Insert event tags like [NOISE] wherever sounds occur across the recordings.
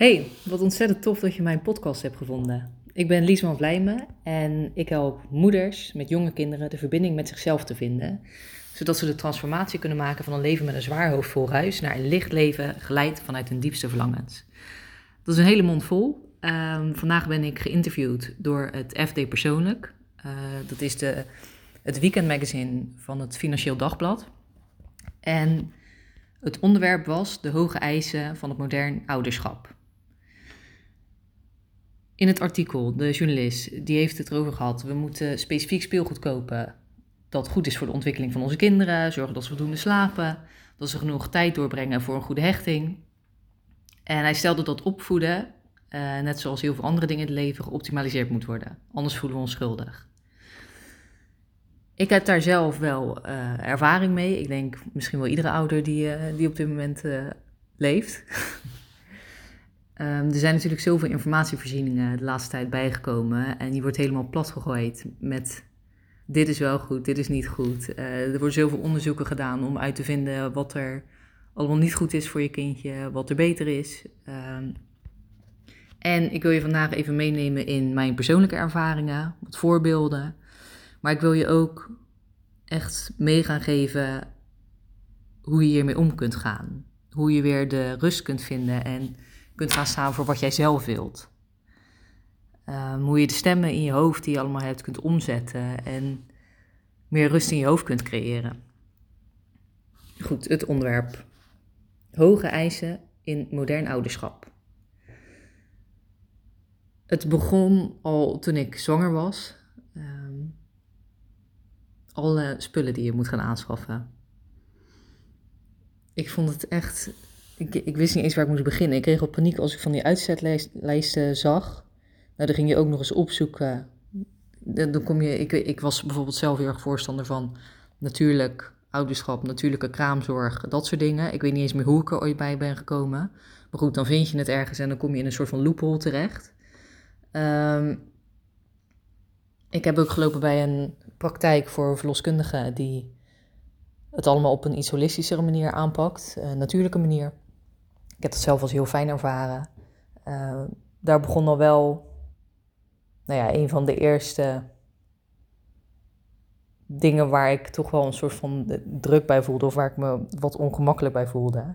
Hey, wat ontzettend tof dat je mijn podcast hebt gevonden. Ik ben Liesman Vlijmen en ik help moeders met jonge kinderen de verbinding met zichzelf te vinden, zodat ze de transformatie kunnen maken van een leven met een zwaar hoofd vol ruis naar een licht leven geleid vanuit hun diepste verlangens. Dat is een hele mond vol. Ehm, vandaag ben ik geïnterviewd door het FD Persoonlijk. Uh, dat is de, het weekendmagazine van het Financieel Dagblad. En het onderwerp was de hoge eisen van het modern ouderschap. In het artikel, de journalist, die heeft het erover gehad. We moeten specifiek speelgoed kopen dat goed is voor de ontwikkeling van onze kinderen. Zorgen dat ze voldoende slapen. Dat ze genoeg tijd doorbrengen voor een goede hechting. En hij stelde dat opvoeden, uh, net zoals heel veel andere dingen in het leven, geoptimaliseerd moet worden. Anders voelen we ons schuldig. Ik heb daar zelf wel uh, ervaring mee. Ik denk misschien wel iedere ouder die, uh, die op dit moment leeft. [LAUGHS] Um, er zijn natuurlijk zoveel informatievoorzieningen de laatste tijd bijgekomen. En die wordt helemaal plat gegooid met dit is wel goed, dit is niet goed. Uh, er worden zoveel onderzoeken gedaan om uit te vinden wat er allemaal niet goed is voor je kindje, wat er beter is. Um, en ik wil je vandaag even meenemen in mijn persoonlijke ervaringen, wat voorbeelden. Maar ik wil je ook echt mee gaan geven hoe je hiermee om kunt gaan. Hoe je weer de rust kunt vinden en kunt gaan staan voor wat jij zelf wilt. Um, hoe je de stemmen in je hoofd die je allemaal hebt kunt omzetten en meer rust in je hoofd kunt creëren. Goed, het onderwerp. Hoge eisen in modern ouderschap. Het begon al toen ik zwanger was. Um, alle spullen die je moet gaan aanschaffen. Ik vond het echt ik, ik wist niet eens waar ik moest beginnen. Ik kreeg al paniek als ik van die uitzetlijsten zag. Nou, dan ging je ook nog eens opzoeken. Dan, kom je, ik, ik was bijvoorbeeld zelf heel erg voorstander van natuurlijk ouderschap, natuurlijke kraamzorg, dat soort dingen. Ik weet niet eens meer hoe ik er ooit bij ben gekomen. Maar goed, dan vind je het ergens en dan kom je in een soort van loophole terecht. Um, ik heb ook gelopen bij een praktijk voor verloskundigen die het allemaal op een iets holistischere manier aanpakt, natuurlijke manier. Ik heb het zelf als heel fijn ervaren. Uh, daar begon al wel, nou ja, een van de eerste dingen waar ik toch wel een soort van druk bij voelde of waar ik me wat ongemakkelijk bij voelde.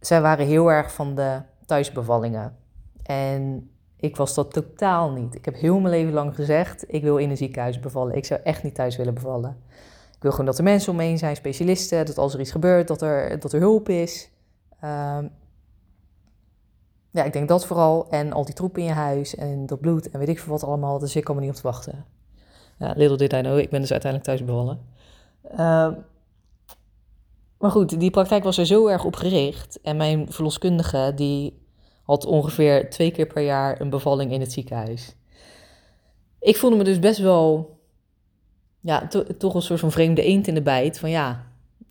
Zij waren heel erg van de thuisbevallingen. En ik was dat totaal niet. Ik heb heel mijn leven lang gezegd: ik wil in een ziekenhuis bevallen. Ik zou echt niet thuis willen bevallen. Ik wil gewoon dat er mensen omheen zijn, specialisten, dat als er iets gebeurt, dat er, dat er hulp is. Um, ja, ik denk dat vooral. En al die troep in je huis en dat bloed en weet ik veel wat allemaal. Dus ik kan me niet op te wachten. Ja, little did I know, ik ben dus uiteindelijk thuis bevallen. Uh, maar goed, die praktijk was er zo erg op gericht. En mijn verloskundige, die had ongeveer twee keer per jaar een bevalling in het ziekenhuis. Ik voelde me dus best wel, ja, toch een soort van vreemde eend in de bijt. Van ja,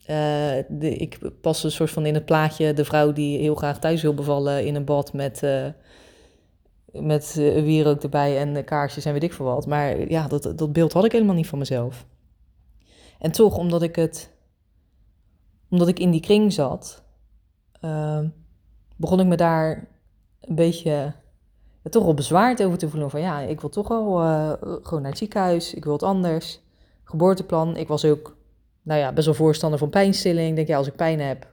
uh, ik pas een soort van in het plaatje de vrouw die heel graag thuis wil bevallen in een bad met, uh, met uh, wierook erbij en kaarsjes en weet ik veel wat. Maar ja, dat, dat beeld had ik helemaal niet van mezelf. En toch, omdat ik het, omdat ik in die kring zat, ehm, begon ik me daar een beetje toch wel bezwaard over te voelen. Van ja, ik wil toch wel gewoon naar het ziekenhuis, ik wil het anders. Geboorteplan, ik was ook nou ja, best wel voorstander van pijnstilling. Denk, ja, als ik pijn heb,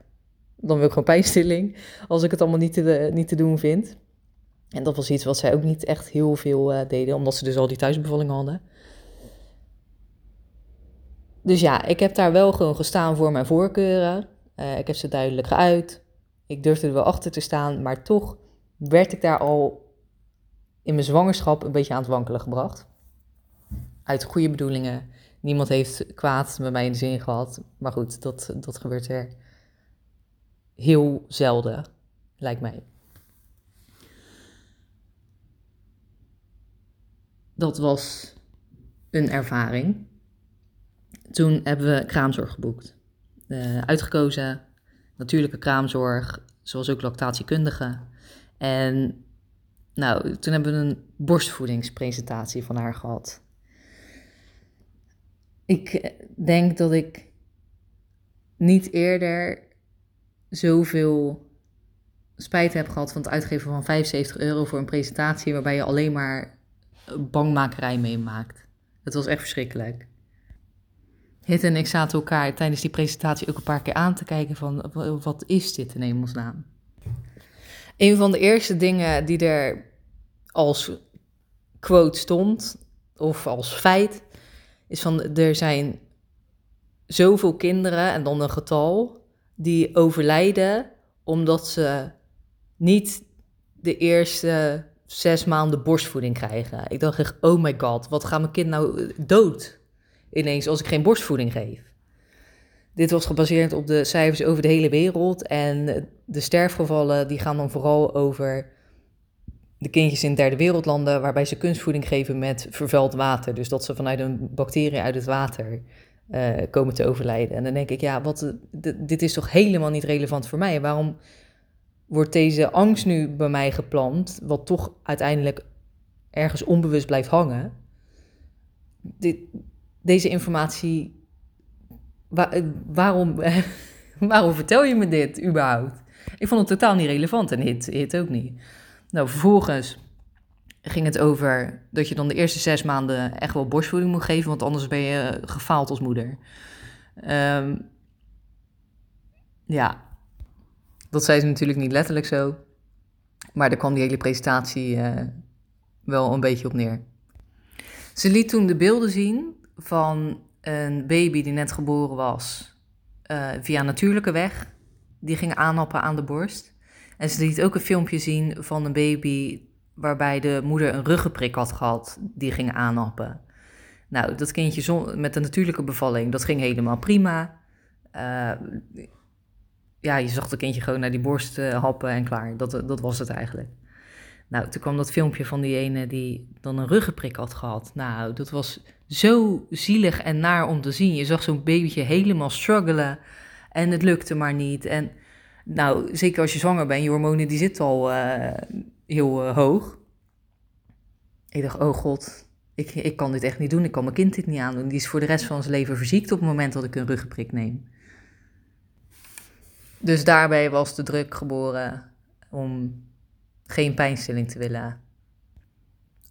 dan wil ik gewoon pijnstilling. Als ik het allemaal niet te, niet te doen vind. En dat was iets wat zij ook niet echt heel veel uh, deden, omdat ze dus al die thuisbevalling hadden. Dus ja, ik heb daar wel gewoon gestaan voor mijn voorkeuren. Uh, ik heb ze duidelijk geuit. Ik durfde er wel achter te staan, maar toch werd ik daar al in mijn zwangerschap een beetje aan het wankelen gebracht. Uit goede bedoelingen niemand heeft kwaad met mij in de zin gehad. Maar goed, dat, dat gebeurt er heel zelden, lijkt mij. Dat was een ervaring. Toen hebben we kraamzorg geboekt. Uh, uitgekozen, natuurlijke kraamzorg, zoals ook lactatiekundige. En nou, toen hebben we een borstvoedingspresentatie van haar gehad. Ik denk dat ik niet eerder zoveel spijt heb gehad van het uitgeven van 75 euro voor een presentatie waarbij je alleen maar bangmakerij meemaakt. Het was echt verschrikkelijk. Hit en ik zaten elkaar tijdens die presentatie ook een paar keer aan te kijken van wat is dit in hemelsnaam? Een van de eerste dingen die er als quote stond, of als feit, is van er zijn zoveel kinderen, en dan een getal, die overlijden omdat ze niet de eerste zes maanden borstvoeding krijgen. Ik dacht echt, oh my god, wat gaat mijn kind nou dood ineens als ik geen borstvoeding geef? Dit was gebaseerd op de cijfers over de hele wereld en de sterfgevallen die gaan dan vooral over de kindjes in derde wereldlanden waarbij ze kunstvoeding geven met vervuild water. Dus dat ze vanuit een bacterie uit het water uh, komen te overlijden. En dan denk ik, ja, wat, dit is toch helemaal niet relevant voor mij? Waarom wordt deze angst nu bij mij geplant, wat toch uiteindelijk ergens onbewust blijft hangen? Dit, deze informatie, waarom, [LAUGHS] waarom vertel je me dit überhaupt? Ik vond het totaal niet relevant en hit ook niet. Nou, vervolgens ging het over dat je dan de eerste zes maanden echt wel borstvoeding moet geven, want anders ben je gefaald als moeder. Um, ja, dat zei ze natuurlijk niet letterlijk zo, maar daar kwam die hele presentatie uh, wel een beetje op neer. Ze liet toen de beelden zien van een baby die net geboren was uh, via natuurlijke weg. Die ging aanhappen aan de borst. En ze liet ook een filmpje zien van een baby waarbij de moeder een ruggenprik had gehad, die ging aanhappen. Nou, dat kindje met de natuurlijke bevalling, dat ging helemaal prima. Uh, ja, je zag het kindje gewoon naar die borst uh, happen en klaar. Dat, dat was het eigenlijk. Nou, toen kwam dat filmpje van die ene die dan een ruggenprik had gehad. Nou, dat was zo zielig en naar om te zien. Je zag zo'n babytje helemaal struggelen en het lukte maar niet. En nou, zeker als je zwanger bent, je hormonen die zitten al uh, heel uh, hoog. Ik dacht, oh god, ik, ik kan dit echt niet doen. Ik kan mijn kind dit niet aandoen. Die is voor de rest van zijn leven verziekt op het moment dat ik een ruggenprik neem. Dus daarbij was de druk geboren om geen pijnstilling te willen.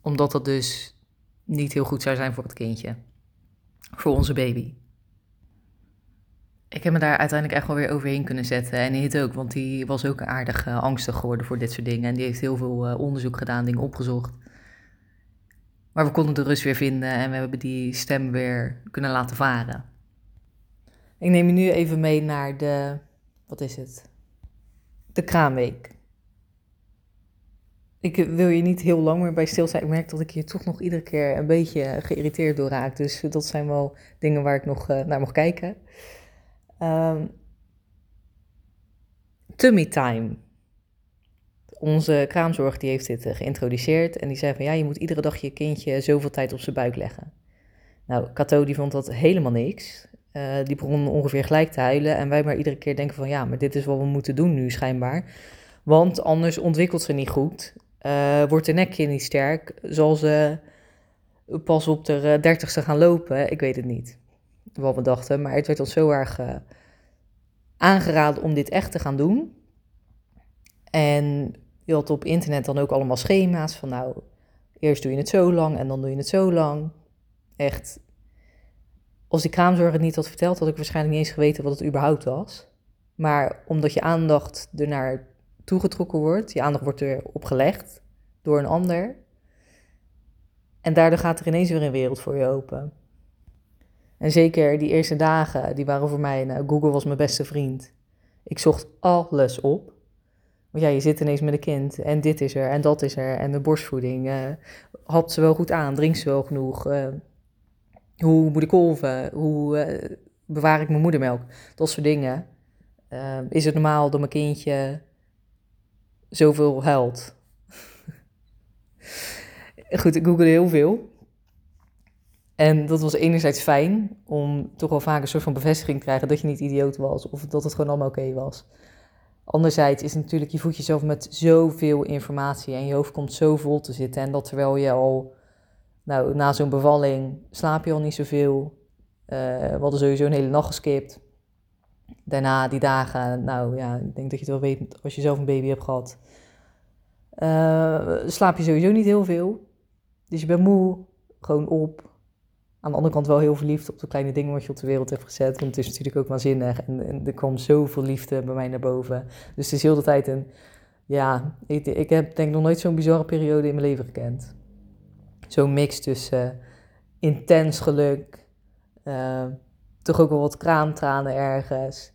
Omdat dat dus niet heel goed zou zijn voor het kindje. Voor onze baby ik heb me daar uiteindelijk echt wel weer overheen kunnen zetten. En Hit ook, want die was ook aardig uh, angstig geworden voor dit soort dingen. En die heeft heel veel uh, onderzoek gedaan, dingen opgezocht. Maar we konden de rust weer vinden en we hebben die stem weer kunnen laten varen. Ik neem je nu even mee naar de, wat is het? De kraamweek. Ik wil je niet heel lang meer bij stil zijn. Ik merk dat ik hier toch nog iedere keer een beetje geïrriteerd door raak. Dus dat zijn wel dingen waar ik nog naar mag kijken. Um, tummy time. Onze kraamzorg die heeft dit uh, geïntroduceerd en die zei van ja, je moet iedere dag je kindje zoveel tijd op zijn buik leggen. Nou, Cato die vond dat helemaal niks. Uh, die begon ongeveer gelijk te huilen en wij maar iedere keer denken van ja, maar dit is wat we moeten doen nu schijnbaar. Want anders ontwikkelt ze niet goed, uh, wordt de nekje niet sterk, zal ze pas op de dertigste gaan lopen, ik weet het niet wat we dachten. Maar het werd ons zo erg uh, aangeraden om dit echt te gaan doen. En je had op internet dan ook allemaal schema's van nou, eerst doe je het zo lang en dan doe je het zo lang. Echt, als die kraamzorger het niet had verteld, had ik waarschijnlijk niet eens geweten wat het überhaupt was. Maar omdat je aandacht ernaar toegetrokken wordt, je aandacht wordt erop gelegd door een ander. En daardoor gaat er ineens weer een wereld voor je open. En zeker die eerste dagen, die waren voor mij, nou, Google was mijn beste vriend. Ik zocht alles op. Want ja, je zit ineens met een kind en dit is er en dat is er en de borstvoeding. Uh, hapt ze wel goed aan? Drinkt ze wel genoeg? Uh, hoe moet ik kolven? Hoe uh, bewaar ik mijn moedermelk? Dat soort dingen. is het normaal dat mijn kindje zoveel huilt? [LAUGHS] Goed, ik googelde heel veel. En dat was enerzijds fijn om toch wel vaak een soort van bevestiging te krijgen dat je niet idioot was of dat het gewoon allemaal oké was. Anderzijds is natuurlijk, je voedt jezelf met zoveel informatie en je hoofd komt zo vol te zitten. En dat terwijl je al, nou, na zo'n bevalling slaap je al niet zoveel. Uh, we hadden sowieso een hele nacht geskipt. Daarna die dagen, nou ja, ik denk dat je het wel weet als je zelf een baby hebt gehad. Uh, slaap je sowieso niet heel veel. Dus je bent moe, gewoon op. Aan de andere kant wel heel verliefd op de kleine dingen wat je op de wereld hebt gezet. Want het is natuurlijk ook waanzinnig. En, en er kwam zoveel liefde bij mij naar boven. Dus het is heel de tijd een... Ja, ik, ik heb denk nog nooit zo'n bizarre periode in mijn leven gekend. Zo'n mix tussen intens geluk, uh, toch ook wel wat kraamtranen ergens.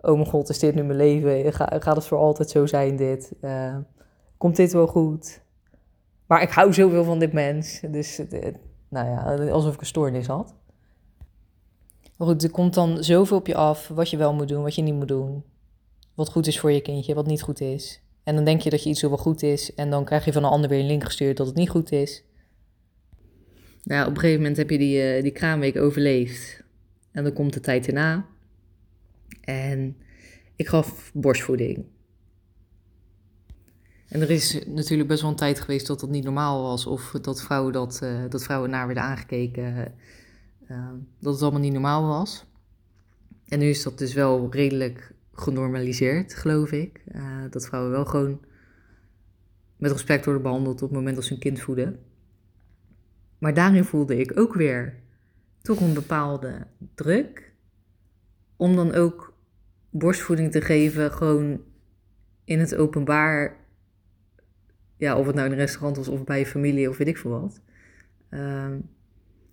Oh mijn god, is dit nu mijn leven? Ga, gaat het voor altijd zo zijn dit? Uh, komt dit wel goed? Maar ik hou zoveel van dit mens. Dus nou ja, alsof ik een stoornis had. Maar goed, er komt dan zoveel op je af wat je wel moet doen, wat je niet moet doen. Wat goed is voor je kindje, wat niet goed is. En dan denk je dat je iets wel goed is. En dan krijg je van een ander weer een link gestuurd dat het niet goed is. Nou, op een gegeven moment heb je die, uh, die kraamweek overleefd. En dan komt de tijd erna. En ik gaf borstvoeding. En er is natuurlijk best wel een tijd geweest dat dat niet normaal was. Of dat vrouwen, dat, uh, dat vrouwen naar werden aangekeken. Uh, dat het allemaal niet normaal was. En nu is dat dus wel redelijk genormaliseerd, geloof ik. Dat vrouwen wel gewoon met respect worden behandeld op het moment dat ze een kind voeden. Maar daarin voelde ik ook weer toch een bepaalde druk. Om dan ook borstvoeding te geven, gewoon in het openbaar. Ja, of het nou in een restaurant was of bij je familie of weet ik veel wat. Uh,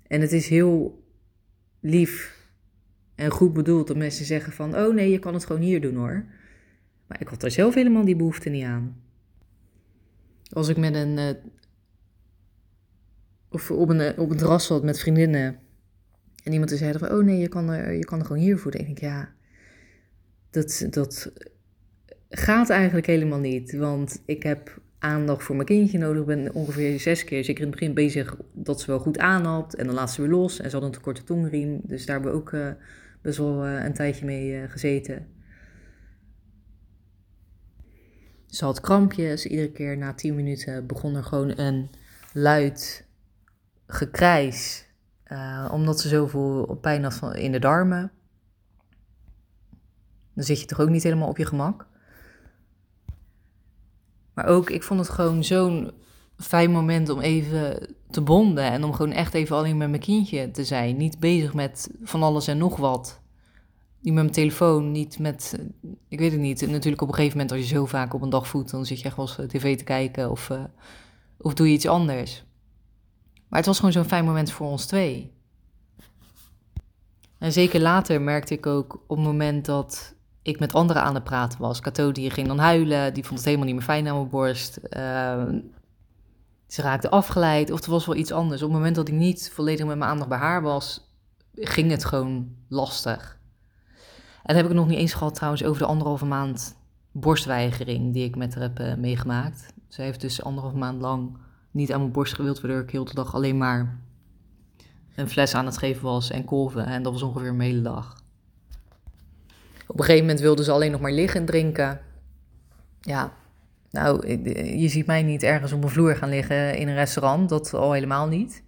en het is heel lief en goed bedoeld dat mensen zeggen van... oh nee, je kan het gewoon hier doen hoor. Maar ik had er zelf helemaal die behoefte niet aan. Als ik met een... Uh, of op een, op een terras zat met vriendinnen... en iemand zei van... oh nee, je kan er, je kan er gewoon hier. Ik denk, ja, dat, dat gaat eigenlijk helemaal niet. Want ik heb aandacht voor mijn kindje nodig. Ben ongeveer zes keer zeker in het begin bezig dat ze wel goed aan had. En dan laat ze weer los. En ze had een te korte tongriem. Dus daar hebben we ook uh, best wel uh, een tijdje mee uh, gezeten. Ze had krampjes. Iedere keer na tien minuten begon er gewoon een luid gekrijs. omdat ze zoveel pijn had in de darmen. Dan zit je toch ook niet helemaal op je gemak. Maar ook, ik vond het gewoon zo'n fijn moment om even te bonden. En om gewoon echt even alleen met mijn kindje te zijn. Niet bezig met van alles en nog wat. Niet met mijn telefoon, niet met... Ik weet het niet. Natuurlijk op een gegeven moment als je zo vaak op een dag voedt... dan zit je echt wel eens eh, tv te kijken of, uh, of doe je iets anders. Maar het was gewoon zo'n fijn moment voor ons twee. En zeker later merkte ik ook op het moment dat ik met anderen aan het praten was. Cato die ging dan huilen, die vond het helemaal niet meer fijn aan mijn borst. Uh, ze raakte afgeleid of er was wel iets anders. Op het moment dat ik niet volledig met mijn aandacht bij haar was, ging het gewoon lastig. En dat heb ik nog niet eens gehad trouwens over de anderhalve maand borstweigering die ik met haar heb uh, meegemaakt. Ze heeft dus anderhalve maand lang niet aan mijn borst gewild, waardoor ik heel de dag alleen maar een fles aan het geven was en kolven. En dat was ongeveer een hele dag. Op een gegeven moment wilden ze alleen nog maar liggen en drinken. Ja, nou, je ziet mij niet ergens op een vloer gaan liggen in een restaurant. Dat al helemaal niet.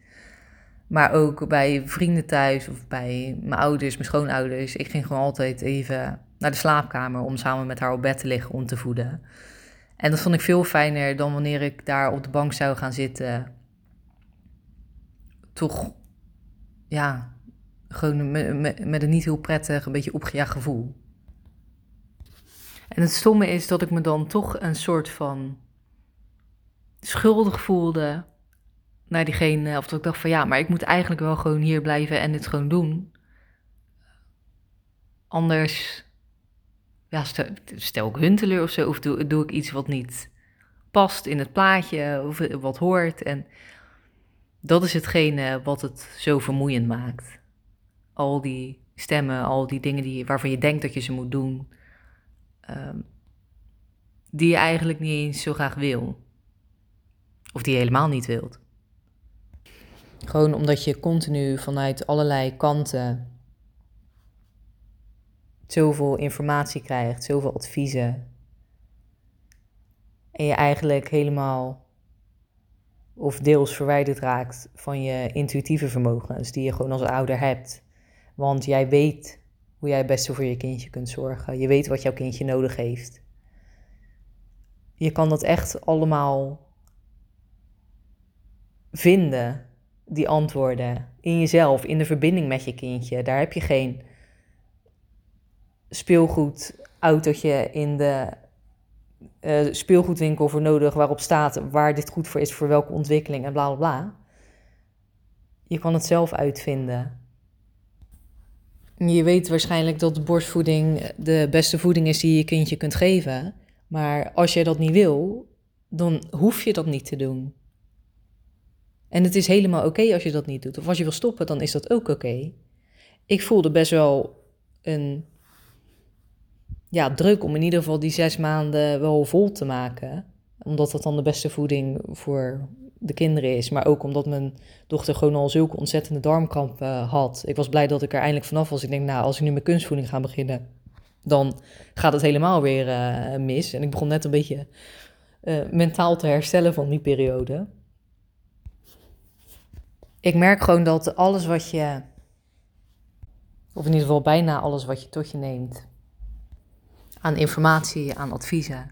Maar ook bij vrienden thuis of bij mijn ouders, mijn schoonouders. Ik ging gewoon altijd even naar de slaapkamer om samen met haar op bed te liggen om te voeden. En dat vond ik veel fijner dan wanneer ik daar op de bank zou gaan zitten. Toch, ja, gewoon met, met een niet heel prettig, een beetje opgejaagd gevoel. En het stomme is dat ik me dan toch een soort van schuldig voelde naar diegene. Of dat ik dacht van ja, maar ik moet eigenlijk wel gewoon hier blijven en dit gewoon doen. Anders ja, stel, ik hun teleur of zo. Of doe, ik iets wat niet past in het plaatje of wat hoort. En dat is hetgene wat het zo vermoeiend maakt. Al die stemmen, al die dingen die, waarvan je denkt dat je ze moet doen um, die je eigenlijk niet eens zo graag wil. Of die je helemaal niet wilt. Gewoon omdat je continu vanuit allerlei kanten zoveel informatie krijgt, zoveel adviezen. En je eigenlijk helemaal of deels verwijderd raakt van je intuïtieve vermogens die je gewoon als ouder hebt. Want jij weet hoe jij het beste voor je kindje kunt zorgen. Je weet wat jouw kindje nodig heeft. Je kan dat echt allemaal vinden, die antwoorden, in jezelf, in de verbinding met je kindje. Daar heb je geen speelgoedautootje in de uh, speelgoedwinkel voor nodig waarop staat waar dit goed voor is, voor welke ontwikkeling en bla bla bla. Je kan het zelf uitvinden. Je weet waarschijnlijk dat borstvoeding de beste voeding is die je kindje kunt geven. Maar als je dat niet wil, dan hoef je dat niet te doen. En het is helemaal oké als je dat niet doet. Of als je wil stoppen, dan is dat ook oké. Ik voelde best wel een ja, druk om in ieder geval die zes maanden wel vol te maken. Omdat dat dan de beste voeding voor de kinderen is. Maar ook omdat mijn dochter gewoon al zulke ontzettende darmkrampen had. Ik was blij dat ik er eindelijk vanaf was. Ik denk, nou, als ik nu met kunstvoeding ga beginnen, dan gaat het helemaal weer uh, mis. En ik begon net een beetje uh, mentaal te herstellen van die periode. Ik merk gewoon dat alles wat je, of in ieder geval bijna alles wat je tot je neemt, aan informatie, aan adviezen,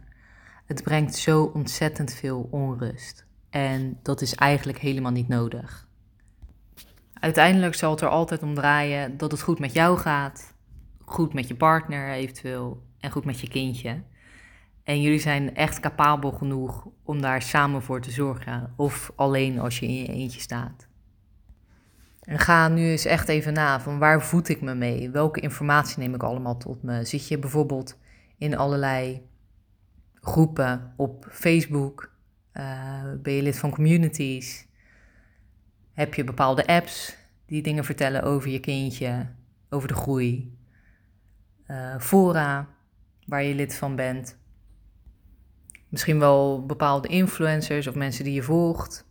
het brengt zo ontzettend veel onrust. En dat is eigenlijk helemaal niet nodig. Uiteindelijk zal het er altijd om draaien dat het goed met jou gaat, goed met je partner eventueel en goed met je kindje. En jullie zijn echt capabel genoeg om daar samen voor te zorgen, of alleen als je in je eentje staat. En ga nu eens echt even na van waar voed ik me mee? Welke informatie neem ik allemaal tot me? Zit je bijvoorbeeld in allerlei groepen op Facebook? Uh, ben je lid van communities? Heb je bepaalde apps die dingen vertellen over je kindje, over de groei? Uh, fora waar je lid van bent? Misschien wel bepaalde influencers of mensen die je volgt.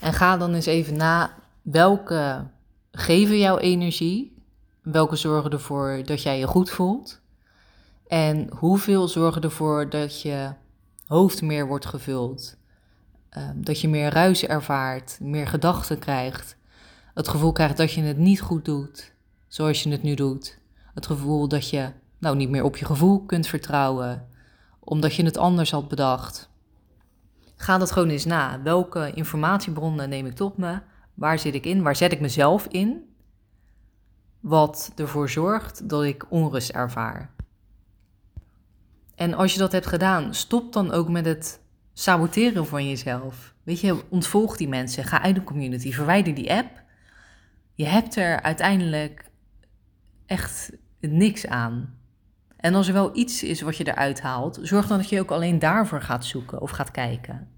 En ga dan eens even na welke geven jouw energie, welke zorgen ervoor dat jij je goed voelt en hoeveel zorgen ervoor dat je hoofd meer wordt gevuld, ehm, dat je meer ruis ervaart, meer gedachten krijgt, het gevoel krijgt dat je het niet goed doet zoals je het nu doet, het gevoel dat je nou niet meer op je gevoel kunt vertrouwen omdat je het anders had bedacht. Ga dat gewoon eens na. Welke informatiebronnen neem ik tot me? Waar zit ik in? Waar zet ik mezelf in? Wat ervoor zorgt dat ik onrust ervaar. En als je dat hebt gedaan, stop dan ook met het saboteren van jezelf. Weet je, ontvolg die mensen, ga uit de community, verwijder die app. Je hebt er uiteindelijk echt niks aan. En als er wel iets is wat je eruit haalt, zorg dan dat je ook alleen daarvoor gaat zoeken of gaat kijken.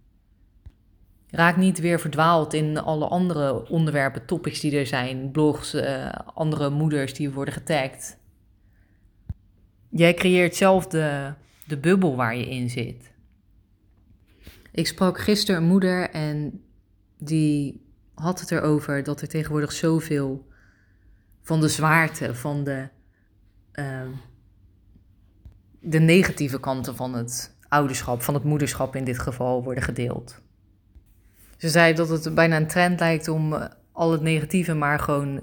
Raak niet weer verdwaald in alle andere onderwerpen, topics die er zijn, blogs, uh, andere moeders die worden getagd. Jij creëert zelf de, de bubbel waar je in zit. Ik sprak gisteren een moeder en die had het erover dat er tegenwoordig zoveel van de zwaarte, van de, uh, de negatieve kanten van het ouderschap, van het moederschap in dit geval, worden gedeeld. Ze zei dat het bijna een trend lijkt om al het negatieve maar gewoon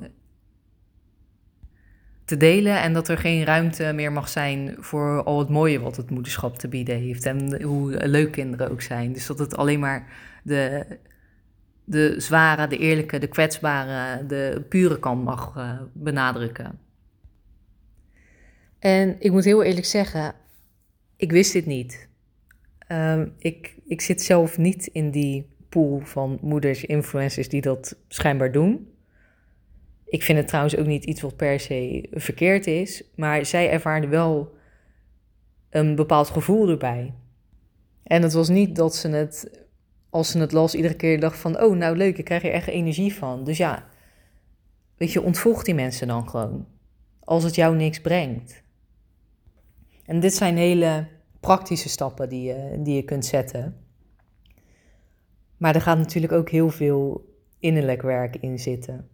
te delen. En dat er geen ruimte meer mag zijn voor al het mooie wat het moederschap te bieden heeft. En hoe leuk kinderen ook zijn. Dus dat het alleen maar de, de zware, de eerlijke, de kwetsbare, de pure kant mag uh, benadrukken. En ik moet heel eerlijk zeggen, ik wist dit niet. Uh, ik, ik zit zelf niet in die pool van moeders, influencers die dat schijnbaar doen. Ik vind het trouwens ook niet iets wat per se verkeerd is, maar zij ervaarde wel een bepaald gevoel erbij. En het was niet dat ze het, als ze het las, iedere keer dacht van, oh nou leuk, ik krijg er echt energie van. Dus ja, weet je, ontvolg die mensen dan gewoon, als het jou niks brengt. En dit zijn hele praktische stappen die je, die je kunt zetten. Maar er gaat natuurlijk ook heel veel innerlijk werk in zitten.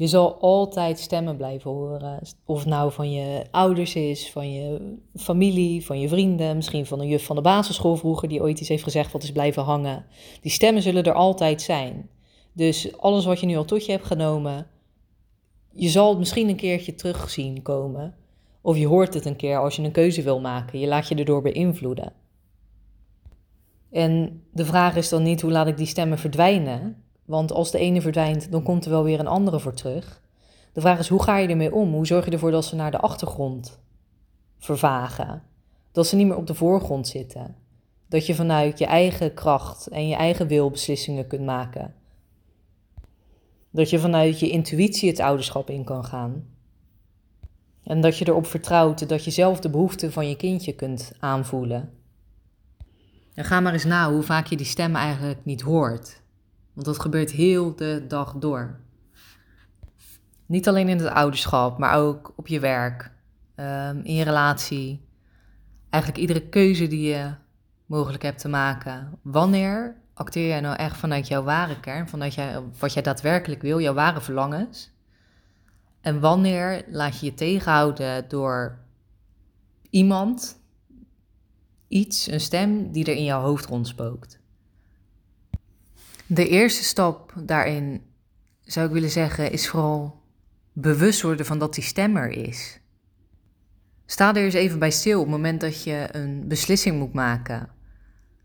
Je zal altijd stemmen blijven horen. Of het nou van je ouders is, van je familie, van je vrienden, misschien van een juf van de basisschool vroeger die ooit iets heeft gezegd wat is blijven hangen. Die stemmen zullen er altijd zijn. Dus alles wat je nu al tot je hebt genomen, je zal het misschien een keertje terug zien komen. Of je hoort het een keer als je een keuze wil maken. Je laat je erdoor beïnvloeden. En de vraag is dan niet hoe laat ik die stemmen verdwijnen. Want als de ene verdwijnt, dan komt er wel weer een andere voor terug. De vraag is hoe ga je ermee om? Hoe zorg je ervoor dat ze naar de achtergrond vervagen? Dat ze niet meer op de voorgrond zitten. Dat je vanuit je eigen kracht en je eigen wil beslissingen kunt maken. Dat je vanuit je intuïtie het ouderschap in kan gaan. En dat je erop vertrouwt dat je zelf de behoeften van je kindje kunt aanvoelen. En ga maar eens na hoe vaak je die stem eigenlijk niet hoort. Want dat gebeurt heel de dag door. Niet alleen in het ouderschap, maar ook op je werk, ehm, in je relatie. Eigenlijk iedere keuze die je mogelijk hebt te maken. Wanneer acteer jij nou echt vanuit jouw ware kern, vanuit jij, wat jij daadwerkelijk wil, jouw ware verlangens? En wanneer laat je je tegenhouden door iemand, iets, een stem die er in jouw hoofd rondspookt? De eerste stap daarin, zou ik willen zeggen, is vooral bewust worden van dat die stem er is. Sta er eens even bij stil op het moment dat je een beslissing moet maken.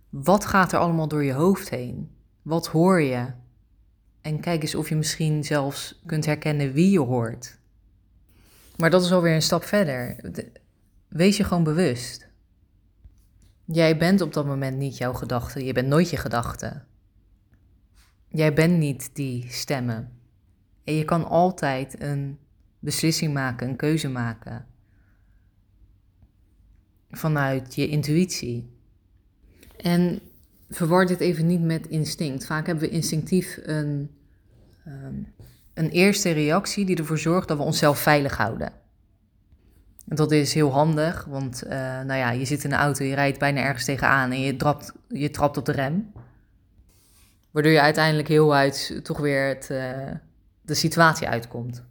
Wat gaat er allemaal door je hoofd heen? Wat hoor je? En kijk eens of je misschien zelfs kunt herkennen wie je hoort. Maar dat is alweer een stap verder. Wees je gewoon bewust. Jij bent op dat moment niet jouw gedachte. Je bent nooit je gedachte. Jij bent niet die stemmen. En je kan altijd een beslissing maken, een keuze maken. Vanuit je intuïtie. En verwar dit even niet met instinct. Vaak hebben we instinctief een, ehm, een eerste reactie die ervoor zorgt dat we onszelf veilig houden. Dat is heel handig, want uh, nou ja, je zit in een auto, je rijdt bijna ergens tegenaan en je trapt, je trapt op de rem. Waardoor je uiteindelijk heel uit toch weer het, uh, de situatie uitkomt.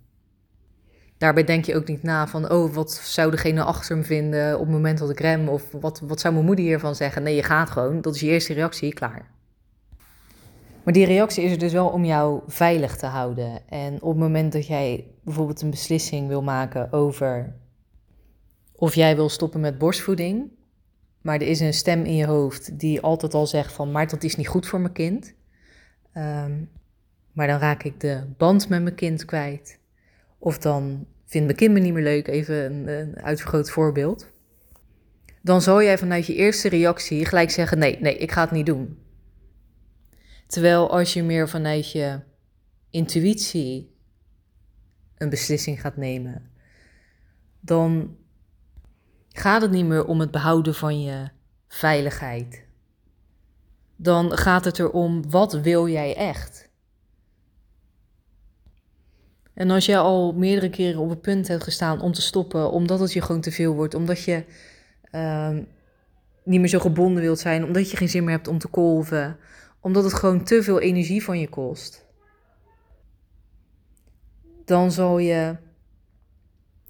Daarbij denk je ook niet na van, oh, wat zou degene achter me vinden op het moment dat ik rem? Of wat, wat zou mijn moeder hiervan zeggen? Nee, je gaat gewoon. Dat is je eerste reactie, klaar. Maar die reactie is er dus wel om jou veilig te houden. En op het moment dat jij bijvoorbeeld een beslissing wil maken over of jij wil stoppen met borstvoeding, maar er is een stem in je hoofd die altijd al zegt van, maar dat is niet goed voor mijn kind. Um, maar dan raak ik de band met mijn kind kwijt. Of dan vindt mijn kind me niet meer leuk, even een, een uitvergroot voorbeeld. Dan zal jij vanuit je eerste reactie gelijk zeggen: nee, nee, ik ga het niet doen. Terwijl als je meer vanuit je intuïtie een beslissing gaat nemen, dan gaat het niet meer om het behouden van je veiligheid. Dan gaat het erom, wat wil jij echt? En als je al meerdere keren op het punt hebt gestaan om te stoppen, omdat het je gewoon te veel wordt, omdat je uh, niet meer zo gebonden wilt zijn, omdat je geen zin meer hebt om te kolven, omdat het gewoon te veel energie van je kost, dan zal je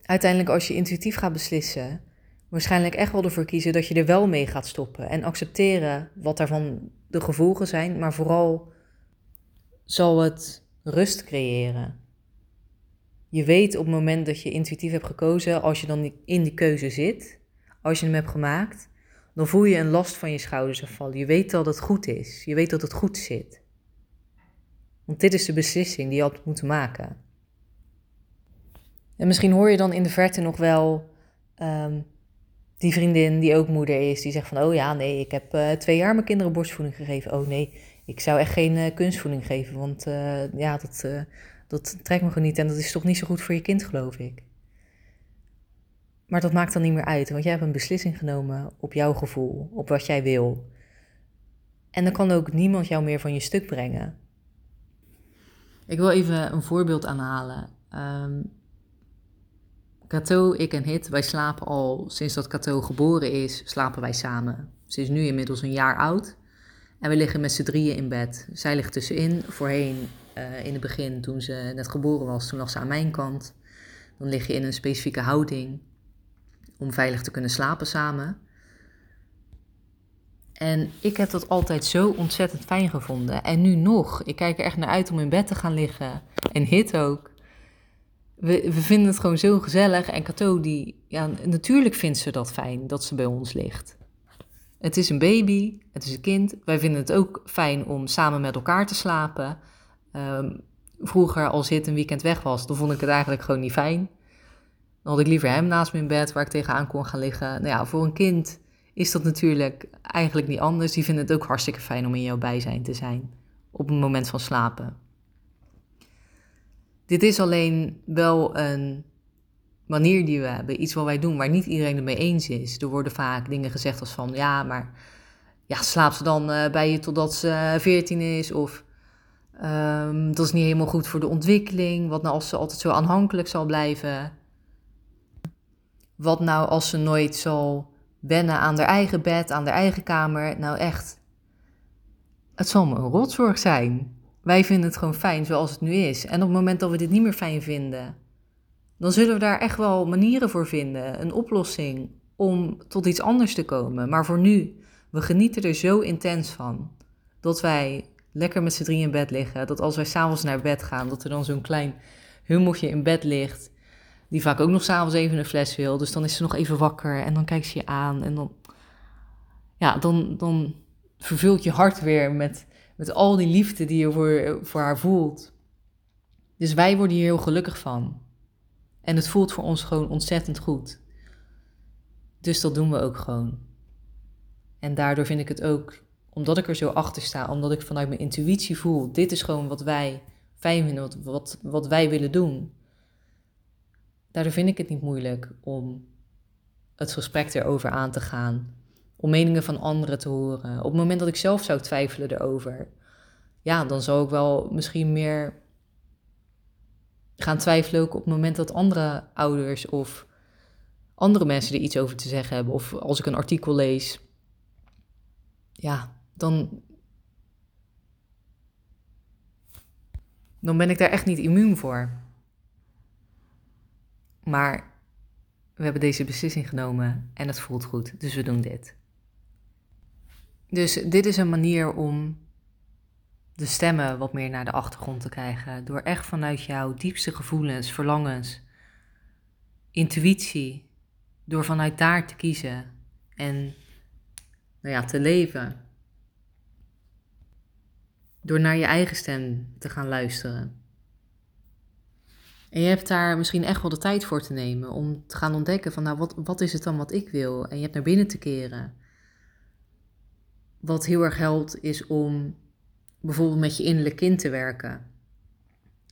uiteindelijk als je intuïtief gaat beslissen, waarschijnlijk echt wel ervoor kiezen dat je er wel mee gaat stoppen en accepteren wat daarvan de gevolgen zijn, maar vooral zal het rust creëren. Je weet op het moment dat je intuïtief hebt gekozen, als je dan in die keuze zit, als je hem hebt gemaakt, dan voel je een last van je schouders afvallen. Je weet dat het goed is. Je weet dat het goed zit. Want dit is de beslissing die je had moeten maken. En misschien hoor je dan in de verte nog wel ehm, die vriendin die ook moeder is, die zegt van, oh ja, nee, ik heb uh, twee jaar mijn kinderen borstvoeding gegeven. Oh nee, ik zou echt geen uh, kunstvoeding geven, want uh, ja, dat, dat trekt me gewoon niet en dat is toch niet zo goed voor je kind, geloof ik. Maar dat maakt dan niet meer uit, want jij hebt een beslissing genomen op jouw gevoel, op wat jij wil. En dan kan ook niemand jou meer van je stuk brengen. Ik wil even een voorbeeld aanhalen. Um, Cato, ik en Hit, wij slapen al sinds dat Cato geboren is, slapen wij samen. Ze is nu inmiddels een jaar oud en we liggen met z'n drieën in bed. Zij ligt tussenin. Voorheen uh, in het begin, toen ze net geboren was, toen lag ze aan mijn kant. Dan lig je in een specifieke houding om veilig te kunnen slapen samen. En ik heb dat altijd zo ontzettend fijn gevonden. En nu nog. Ik kijk er echt naar uit om in bed te gaan liggen. En Hit ook. We, vinden het gewoon zo gezellig. En Cato, die, ja, natuurlijk vindt ze dat fijn dat ze bij ons ligt. Het is een baby, het is een kind. Wij vinden het ook fijn om samen met elkaar te slapen. Um, vroeger, als het een weekend weg was, dan vond ik het eigenlijk gewoon niet fijn. Dan had ik liever hem naast me in bed waar ik tegenaan kon gaan liggen. Nou ja, voor een kind is dat natuurlijk eigenlijk niet anders. Die vinden het ook hartstikke fijn om in jouw bijzijn te zijn op het moment van slapen. Dit is alleen wel een manier die we hebben, iets wat wij doen waar niet iedereen het mee eens is. Er worden vaak dingen gezegd als van ja, maar ja, slaap ze dan uh, bij je totdat ze 14 is of um, dat is niet helemaal goed voor de ontwikkeling. Wat nou als ze altijd zo aanhankelijk zal blijven? Wat nou als ze nooit zal wennen aan haar eigen bed, aan haar eigen kamer? Nou echt, het zal me een rotzorg zijn. Wij vinden het gewoon fijn zoals het nu is. En op het moment dat we dit niet meer fijn vinden, dan zullen we daar echt wel manieren voor vinden, een oplossing om tot iets anders te komen. Maar voor nu, we genieten er zo intens van dat wij lekker met z'n drie in bed liggen. Dat als wij s'avonds naar bed gaan, dat er dan zo'n klein hummeltje in bed ligt. Die vaak ook nog s'avonds even een fles wil. Dus dan is ze nog even wakker en dan kijkt ze je aan. En dan, ja, dan, dan vervult je hart weer met, met al die liefde die je voor, voor haar voelt. Dus wij worden hier heel gelukkig van. En het voelt voor ons gewoon ontzettend goed. Dus dat doen we ook gewoon. En daardoor vind ik het ook, omdat ik er zo achter sta, omdat ik vanuit mijn intuïtie voel, dit is gewoon wat wij fijn vinden, wat, wat, wat wij willen doen. Daardoor vind ik het niet moeilijk om het gesprek erover aan te gaan, om meningen van anderen te horen. Op het moment dat ik zelf zou twijfelen erover, ja, dan zou ik wel misschien meer gaan twijfelen ook op het moment dat andere ouders of andere mensen er iets over te zeggen hebben. Of als ik een artikel lees, ja, dan, dan ben ik daar echt niet immuun voor. Maar we hebben deze beslissing genomen en het voelt goed, dus we doen dit. Dus dit is een manier om de stemmen wat meer naar de achtergrond te krijgen. Door echt vanuit jouw diepste gevoelens, verlangens, intuïtie, door vanuit daar te kiezen en nou ja, te leven. Door naar je eigen stem te gaan luisteren. En je hebt daar misschien echt wel de tijd voor te nemen om te gaan ontdekken van nou, wat, wat is het dan wat ik wil? En je hebt naar binnen te keren. Wat heel erg helpt is om bijvoorbeeld met je innerlijk kind te werken.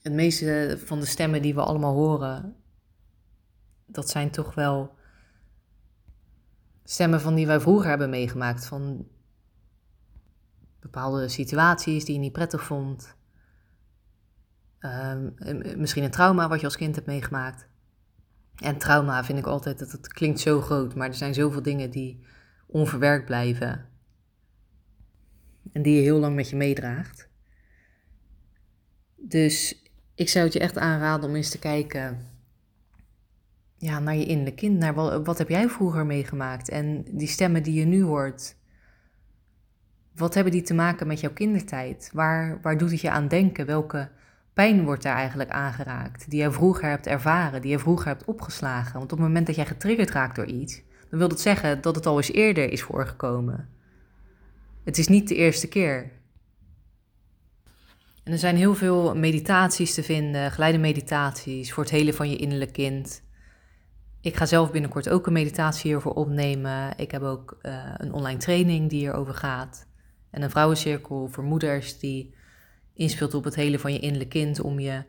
Het meeste van de stemmen die we allemaal horen, dat zijn toch wel stemmen van die wij vroeger hebben meegemaakt. Van bepaalde situaties die je niet prettig vond. Ehm, misschien een trauma wat je als kind hebt meegemaakt. En trauma vind ik altijd, dat het klinkt zo groot, maar er zijn zoveel dingen die onverwerkt blijven en die je heel lang met je meedraagt. Dus ik zou het je echt aanraden om eens te kijken ja, naar je innerlijke kind. Naar wat, heb jij vroeger meegemaakt? En die stemmen die je nu hoort, wat hebben die te maken met jouw kindertijd? Waar, waar doet het je aan denken? Welke pijn wordt daar eigenlijk aangeraakt? Die jij vroeger hebt ervaren, die jij vroeger hebt opgeslagen. Want op het moment dat jij getriggerd raakt door iets, dan wil dat zeggen dat het al eens eerder is voorgekomen. Het is niet de eerste keer. En er zijn heel veel meditaties te vinden, geleide meditaties voor het helen van je innerlijk kind. Ik ga zelf binnenkort ook een meditatie hiervoor opnemen. Ik heb ook uh, een online training die hierover gaat. En een vrouwencirkel voor moeders die inspeelt op het helen van je innerlijk kind om je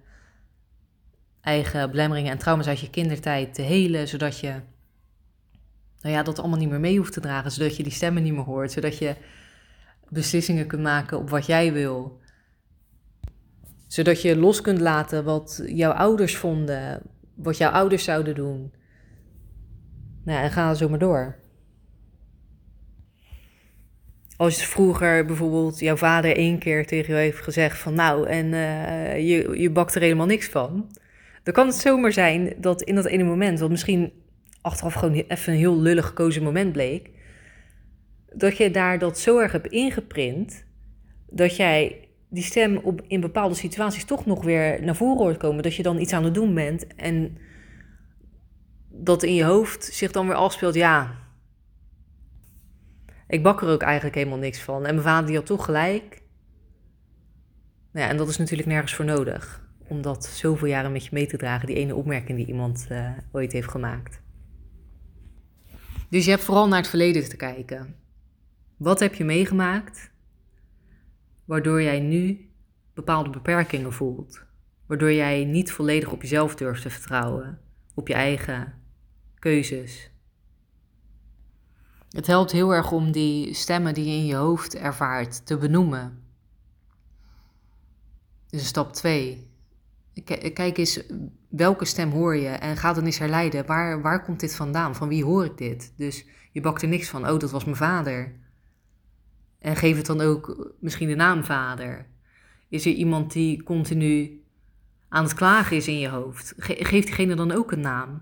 eigen belemmeringen en trauma's uit je kindertijd te helen, zodat je nou ja, dat allemaal niet meer mee hoeft te dragen, zodat je die stemmen niet meer hoort, zodat je beslissingen kunt maken op wat jij wil. Zodat je los kunt laten wat jouw ouders vonden, wat jouw ouders zouden doen. Nou, en ga zo maar door. Als vroeger bijvoorbeeld jouw vader één keer tegen je heeft gezegd van nou, en uh, je, je bakt er helemaal niks van. Dan kan het zomaar zijn dat in dat ene moment, wat misschien achteraf gewoon even een heel lullig gekozen moment bleek, dat je daar dat zo erg hebt ingeprint, dat jij die stem op, in bepaalde situaties toch nog weer naar voren hoort komen. Dat je dan iets aan het doen bent en dat in je hoofd zich dan weer afspeelt. Ja, ik bak er ook eigenlijk helemaal niks van. En mijn vader die had toch gelijk. Nou ja, en dat is natuurlijk nergens voor nodig. Om dat zoveel jaren met je mee te dragen, die ene opmerking die iemand uh, ooit heeft gemaakt. Dus je hebt vooral naar het verleden te kijken. Wat heb je meegemaakt waardoor jij nu bepaalde beperkingen voelt? Waardoor jij niet volledig op jezelf durft te vertrouwen, op je eigen keuzes. Het helpt heel erg om die stemmen die je in je hoofd ervaart te benoemen. Dus stap 2. Kijk eens welke stem hoor je en ga dan eens herleiden. Waar, waar komt dit vandaan? Van wie hoor ik dit? Dus je bakt er niks van. Oh, dat was mijn vader. En geef het dan ook misschien de naam vader. Is er iemand die continu aan het klagen is in je hoofd? geef diegene dan ook een naam.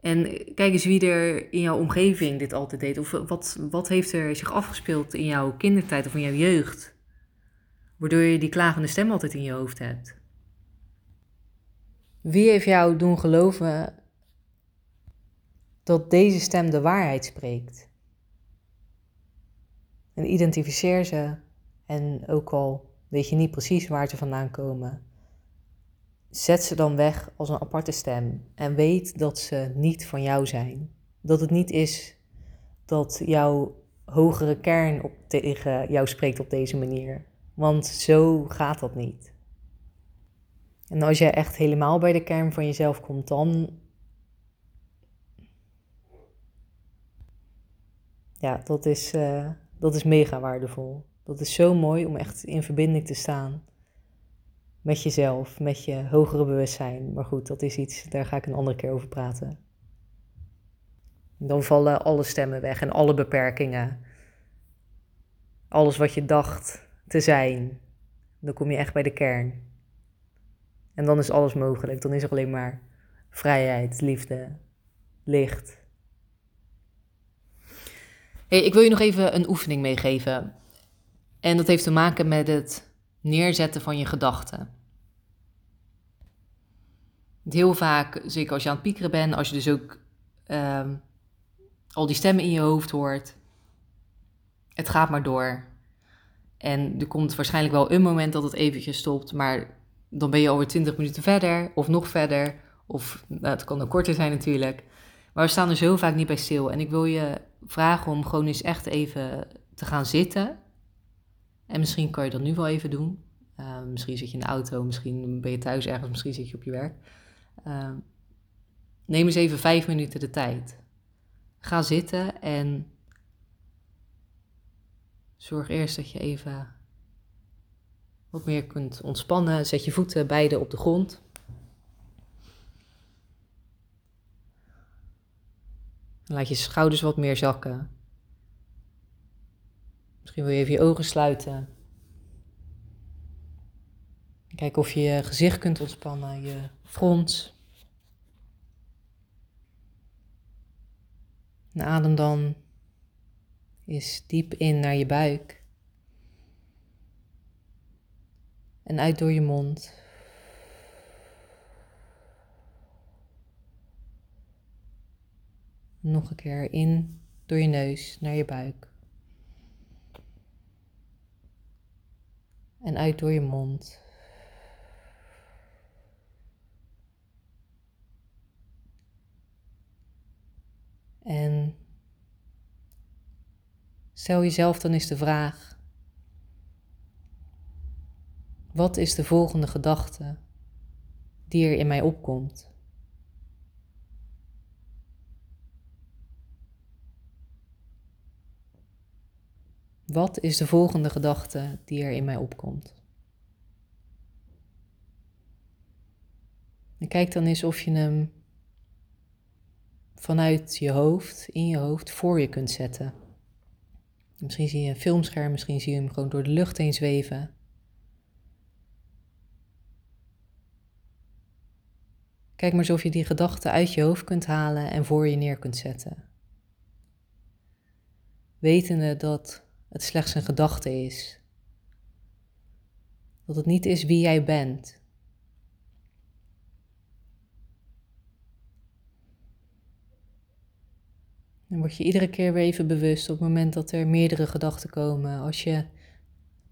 En kijk eens wie er in jouw omgeving dit altijd deed. Of wat, wat heeft er zich afgespeeld in jouw kindertijd of in jouw jeugd? Waardoor je die klagende stem altijd in je hoofd hebt. Wie heeft jou doen geloven dat deze stem de waarheid spreekt? En identificeer ze en ook al weet je niet precies waar ze vandaan komen, zet ze dan weg als een aparte stem en weet dat ze niet van jou zijn. Dat het niet is dat jouw hogere kern op tegen jou spreekt op deze manier. Want zo gaat dat niet. En als je echt helemaal bij de kern van jezelf komt, dan. Ja, dat is, uh, dat is mega waardevol. Dat is zo mooi om echt in verbinding te staan met jezelf, met je hogere bewustzijn. Maar goed, dat is iets, daar ga ik een andere keer over praten. Dan vallen alle stemmen weg en alle beperkingen. Alles wat je dacht te zijn. Dan kom je echt bij de kern. En dan is alles mogelijk. Dan is er alleen maar vrijheid, liefde, licht. Ik wil je nog even een oefening meegeven. En dat heeft te maken met het neerzetten van je gedachten. Heel vaak, zeker als je aan het piekeren bent, als je dus ook ehm, al die stemmen in je hoofd hoort, het gaat maar door. En er komt waarschijnlijk wel een moment dat het eventjes stopt, maar dan ben je alweer 20 minuten verder of nog verder. Of nou, het kan ook korter zijn natuurlijk. Maar we staan er zo vaak niet bij stil. En ik wil je vragen om gewoon eens echt even te gaan zitten. En misschien kan je dat nu wel even doen. Uh, misschien zit je in de auto, misschien ben je thuis ergens, misschien zit je op je werk. Uh, neem eens even vijf minuten de tijd. Ga zitten en zorg eerst dat je even wat meer kunt ontspannen. Zet je voeten beide op de grond. Laat je schouders wat meer zakken. Misschien wil je even je ogen sluiten. Kijk of je je gezicht kunt ontspannen, je front. En adem dan eens diep in naar je buik. En uit door je mond. Nog een keer in door je neus naar je buik. En uit door je mond. En stel jezelf dan eens de vraag: Wat is de volgende gedachte die er in mij opkomt? Wat is de volgende gedachte die er in mij opkomt? En kijk dan eens of je hem vanuit je hoofd, in je hoofd, voor je kunt zetten. Misschien zie je een filmscherm, misschien zie je hem gewoon door de lucht heen zweven. Kijk maar alsof je die gedachte uit je hoofd kunt halen en voor je neer kunt zetten. Wetende dat het slechts een gedachte is. Dat het niet is wie jij bent. Dan word je iedere keer weer even bewust op het moment dat er meerdere gedachten komen. Als je er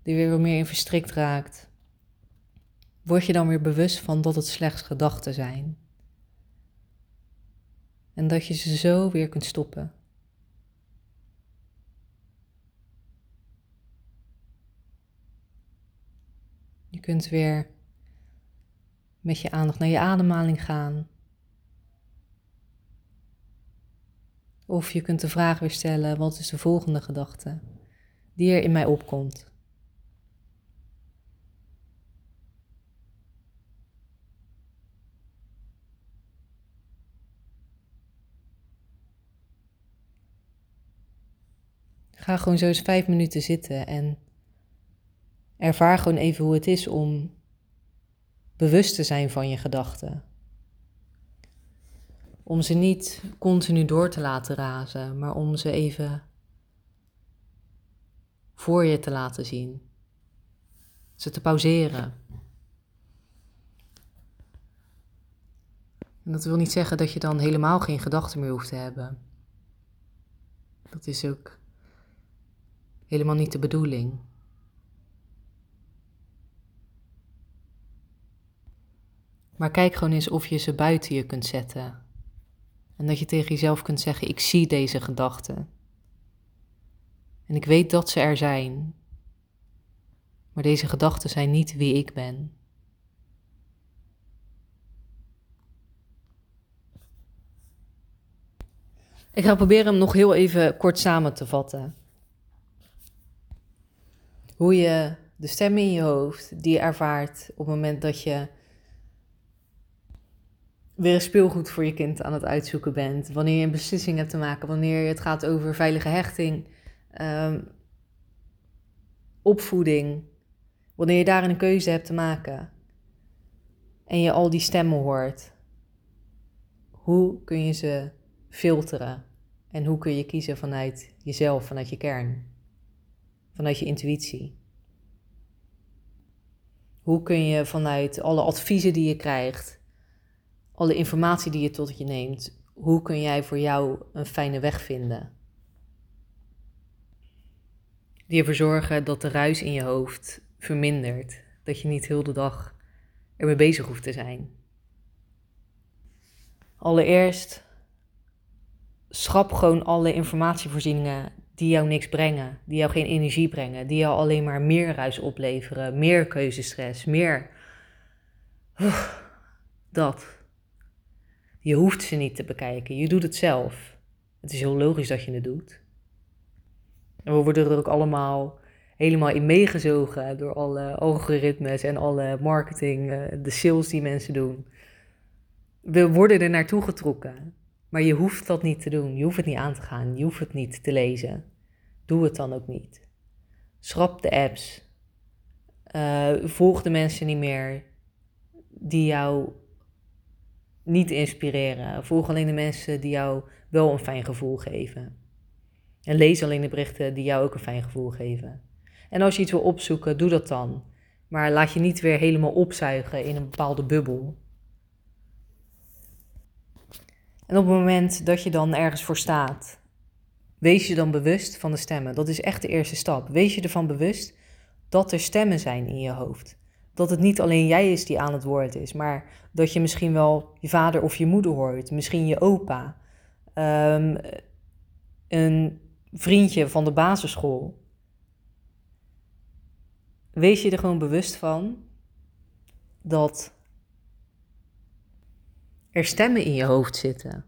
weer wat meer in verstrikt raakt, word je dan weer bewust van dat het slechts gedachten zijn. En dat je ze zo weer kunt stoppen. Je kunt weer met je aandacht naar je ademhaling gaan. Of je kunt de vraag weer stellen: wat is de volgende gedachte die er in mij opkomt? Ga gewoon zo eens vijf minuten zitten en ervaar gewoon even hoe het is om bewust te zijn van je gedachten. Om ze niet continu door te laten razen, maar om ze even voor je te laten zien. Ze te pauzeren. En dat wil niet zeggen dat je dan helemaal geen gedachten meer hoeft te hebben. Dat is ook helemaal niet de bedoeling. Maar kijk gewoon eens of je ze buiten je kunt zetten. En dat je tegen jezelf kunt zeggen: Ik zie deze gedachten. En ik weet dat ze er zijn. Maar deze gedachten zijn niet wie ik ben. Ik ga proberen hem nog heel even kort samen te vatten. Hoe je de stem in je hoofd, die je ervaart op het moment dat je weer speelgoed voor je kind aan het uitzoeken bent. Wanneer je een beslissing hebt te maken. Wanneer het gaat over veilige hechting. Um, opvoeding. Wanneer je daarin een keuze hebt te maken. En je al die stemmen hoort. Hoe kun je ze filteren? En hoe kun je kiezen vanuit jezelf, vanuit je kern? Vanuit je intuïtie? Hoe kun je vanuit alle adviezen die je krijgt alle informatie die je tot je neemt, hoe kun jij voor jou een fijne weg vinden? Die ervoor zorgen dat de ruis in je hoofd vermindert. Dat je niet heel de dag ermee bezig hoeft te zijn. Allereerst schrap gewoon alle informatievoorzieningen die jou niks brengen, die jou geen energie brengen, die jou alleen maar meer ruis opleveren, meer keuzestress, meer. dat. Je hoeft ze niet te bekijken, je doet het zelf. Het is heel logisch dat je het doet. En we worden er ook allemaal helemaal in meegezogen door alle algoritmes en alle marketing, eh, de sales die mensen doen. We worden er naartoe getrokken, maar je hoeft dat niet te doen. Je hoeft het niet aan te gaan, je hoeft het niet te lezen. Doe het dan ook niet. Schrap de apps. Uh, volg de mensen niet meer die jou niet inspireren. Volg alleen de mensen die jou wel een fijn gevoel geven. En lees alleen de berichten die jou ook een fijn gevoel geven. En als je iets wil opzoeken, doe dat dan. Maar laat je niet weer helemaal opzuigen in een bepaalde bubbel. En op het moment dat je dan ergens voor staat, wees je dan bewust van de stemmen. Dat is echt de eerste stap. Wees je ervan bewust dat er stemmen zijn in je hoofd dat het niet alleen jij is die aan het woord is, maar dat je misschien wel je vader of je moeder hoort, misschien je opa, um, een vriendje van de basisschool. Wees je er gewoon bewust van dat er stemmen in je hoofd zitten.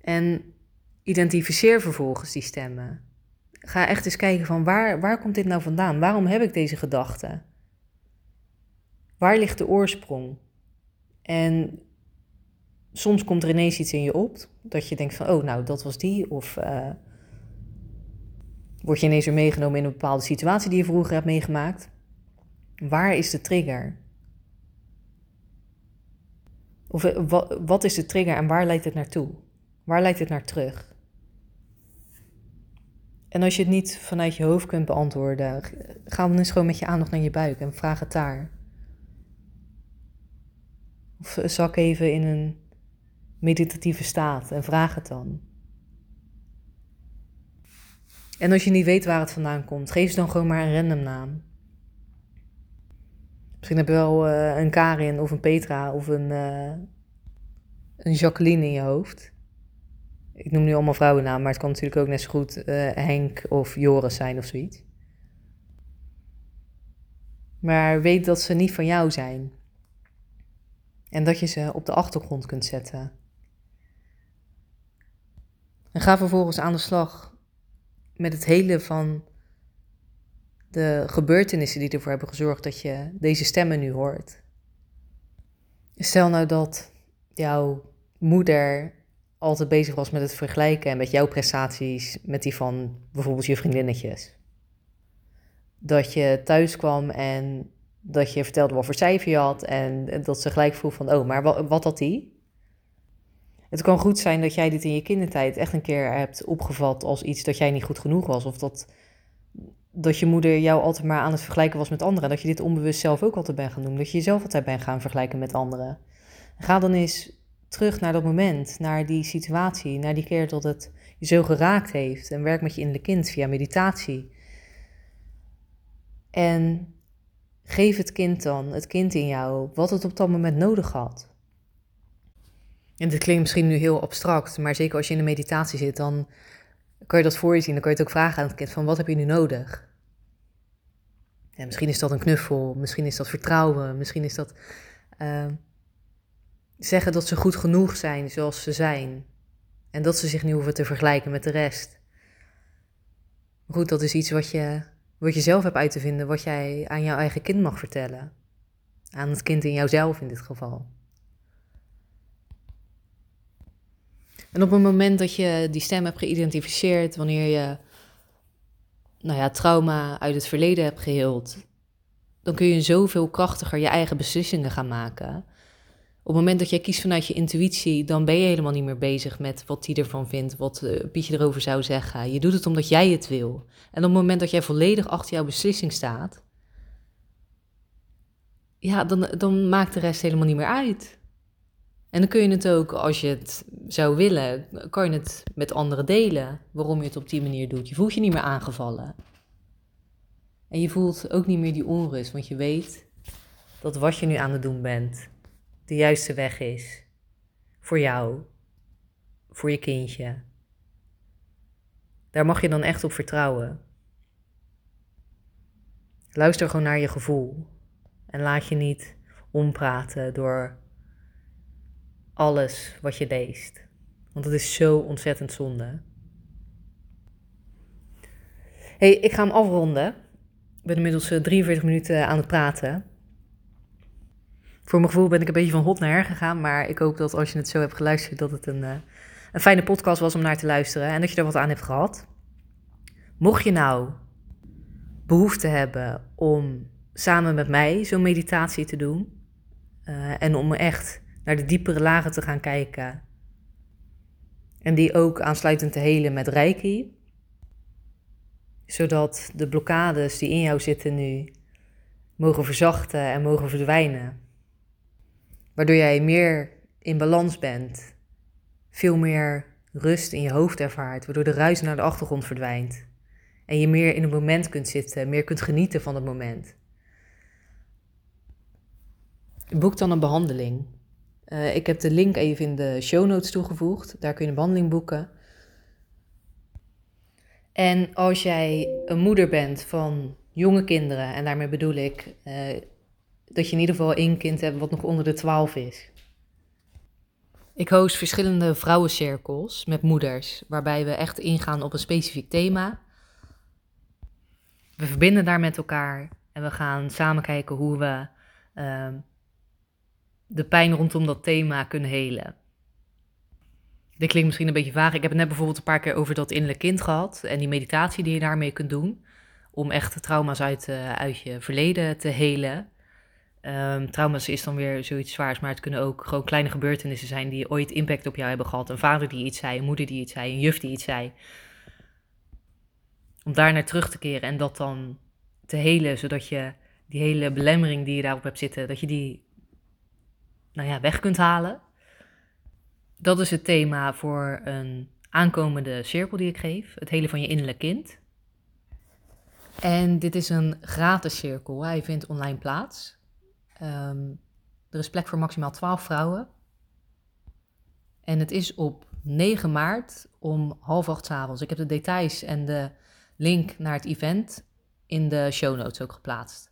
En identificeer vervolgens die stemmen ga echt eens kijken van waar, waar komt dit nou vandaan? Waarom heb ik deze gedachte? Waar ligt de oorsprong? En soms komt er ineens iets in je op dat je denkt van, oh nou, dat was die. Of uh, word je ineens weer meegenomen in een bepaalde situatie die je vroeger hebt meegemaakt. Waar is de trigger? Of eh, wat, wat is de trigger en waar leidt het naartoe? Waar leidt het naar terug? En als je het niet vanuit je hoofd kunt beantwoorden, ga dan eens gewoon met je aandacht naar je buik en vraag het daar. Of zak even in een meditatieve staat en vraag het dan. En als je niet weet waar het vandaan komt, geef ze dan gewoon maar een random naam. Misschien heb je wel uh, een Karin of een Petra of een, uh, een Jacqueline in je hoofd. Ik noem nu allemaal vrouwennamen, maar het kan natuurlijk ook net zo goed uh, Henk of Joris zijn of zoiets. Maar weet dat ze niet van jou zijn. En dat je ze op de achtergrond kunt zetten. En ga vervolgens aan de slag met het hele van de gebeurtenissen die ervoor hebben gezorgd dat je deze stemmen nu hoort. Stel nou dat jouw moeder altijd bezig was met het vergelijken en met jouw prestaties met die van bijvoorbeeld je vriendinnetjes. Dat je thuis kwam en dat je vertelde wat voor cijfer je had en dat ze gelijk vroeg van, oh, maar wat, wat had die? Het kan goed zijn dat jij dit in je kindertijd echt een keer hebt opgevat als iets dat jij niet goed genoeg was. Of dat, dat je moeder jou altijd maar aan het vergelijken was met anderen. Dat je dit onbewust zelf ook altijd bent gaan doen. Dat je jezelf altijd bent gaan vergelijken met anderen. Ga dan eens terug naar dat moment, naar die situatie, naar die keer dat het je zo geraakt heeft. En werk met je innerlijke kind via meditatie. En geef het kind dan, het kind in jou, wat het op dat moment nodig had. En dit klinkt misschien nu heel abstract, maar zeker als je in de meditatie zit, dan kan je dat voor je zien. Dan kan je het ook vragen aan het kind van wat heb je nu nodig? En misschien is dat een knuffel, misschien is dat vertrouwen, misschien is dat uh, zeggen dat ze goed genoeg zijn zoals ze zijn. En dat ze zich niet hoeven te vergelijken met de rest. goed, dat is iets wat je, wat je zelf hebt uit te vinden, wat jij aan jouw eigen kind mag vertellen. Aan het kind in jouzelf in dit geval. En op het moment dat je die stem hebt geïdentificeerd, wanneer je nou ja, trauma uit het verleden hebt geheeld, dan kun je zoveel krachtiger je eigen beslissingen gaan maken. Op het moment dat jij kiest vanuit je intuïtie, dan ben je helemaal niet meer bezig met wat die ervan vindt, wat uh, Pietje erover zou zeggen. Je doet het omdat jij het wil. En op het moment dat jij volledig achter jouw beslissing staat, ja, dan, dan maakt de rest helemaal niet meer uit. En dan kun je het ook, als je het zou willen, kan je het met anderen delen waarom je het op die manier doet. Je voelt je niet meer aangevallen. En je voelt ook niet meer die onrust, want je weet dat wat je nu aan het doen bent de juiste weg is. Voor jou, voor je kindje. Daar mag je dan echt op vertrouwen. Luister gewoon naar je gevoel en laat je niet ompraten door alles wat je leest. Want het is zo ontzettend zonde. hey, ik ga hem afronden. Ik ben inmiddels 43 eh, minuten aan het praten. Voor mijn gevoel ben ik een beetje van hot naar her gegaan. Maar ik hoop dat als je het zo hebt geluisterd, dat het een, uh, een fijne podcast was om naar te luisteren. En dat je er wat aan hebt gehad. Mocht je nou behoefte hebben om samen met mij zo'n meditatie te doen. Uh, en om echt naar de diepere lagen te gaan kijken. En die ook aansluitend te helen met reiki. Zodat de blokkades die in jou zitten nu mogen verzachten en mogen verdwijnen. Waardoor jij meer in balans bent. Veel meer rust in je hoofd ervaart. Waardoor de ruis naar de achtergrond verdwijnt. En je meer in het moment kunt zitten, meer kunt genieten van het moment. Boek dan een behandeling. Uh, ik heb de link even in de show notes toegevoegd. Daar kun je een behandeling boeken. En als jij een moeder bent van jonge kinderen, en daarmee bedoel ik uh, dat je in ieder geval één kind hebt wat nog onder de 12 is. Ik host verschillende vrouwencirkels met moeders, waarbij we echt ingaan op een specifiek thema. We verbinden daar met elkaar en we gaan samen kijken hoe we uh, de pijn rondom dat thema kunnen helen. Dit klinkt misschien een beetje vaag. Ik heb het net bijvoorbeeld een paar keer over dat innerlijk kind gehad en die meditatie die je daarmee kunt doen. Om echt trauma's uit, uh, uit je verleden te helen. Um, is dan weer zoiets zwaars, maar het kunnen ook gewoon kleine gebeurtenissen zijn die ooit impact op jou hebben gehad. Een vader die iets zei, een moeder die iets zei, een juf die iets zei. Om daar naar terug te keren en dat dan te helen, zodat je die hele belemmering die je daarop hebt zitten, dat je die nou ja, weg kunt halen. Dat is het thema voor een aankomende cirkel die ik geef, het hele van je innerlijk kind. En dit is een gratis cirkel, hij vindt online plaats. Ehm, er is plek voor maximaal 12 vrouwen. En het is op 9 maart om half acht avonds. Ik heb de details en de link naar het event in de show notes ook geplaatst.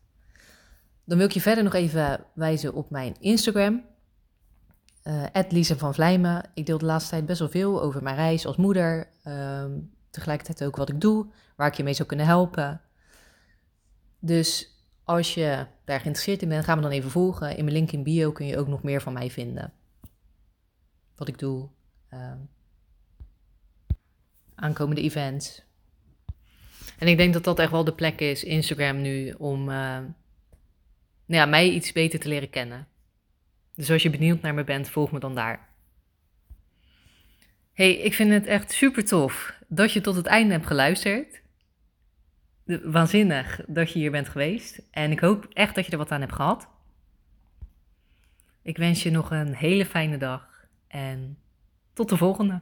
Dan wil ik je verder nog even wijzen op mijn Instagram. Uh, Lisa van Vlijmen. Ik deel de laatste tijd best wel veel over mijn reis als moeder. Um, tegelijkertijd ook wat ik doe, waar ik je mee zou kunnen helpen. Dus als je daar geïnteresseerd in bent, ga me dan even volgen. In mijn link in bio kun je ook nog meer van mij vinden. Wat ik doe. Um, aankomende events. En ik denk dat dat echt wel de plek is, Instagram nu, om uh, nou ja, mij iets beter te leren kennen. Dus als je benieuwd naar me bent, volg me dan daar. Hey, ik vind het echt super tof dat je tot het einde hebt geluisterd. Waanzinnig dat je hier bent geweest. En ik hoop echt dat je er wat aan hebt gehad. Ik wens je nog een hele fijne dag en tot de volgende.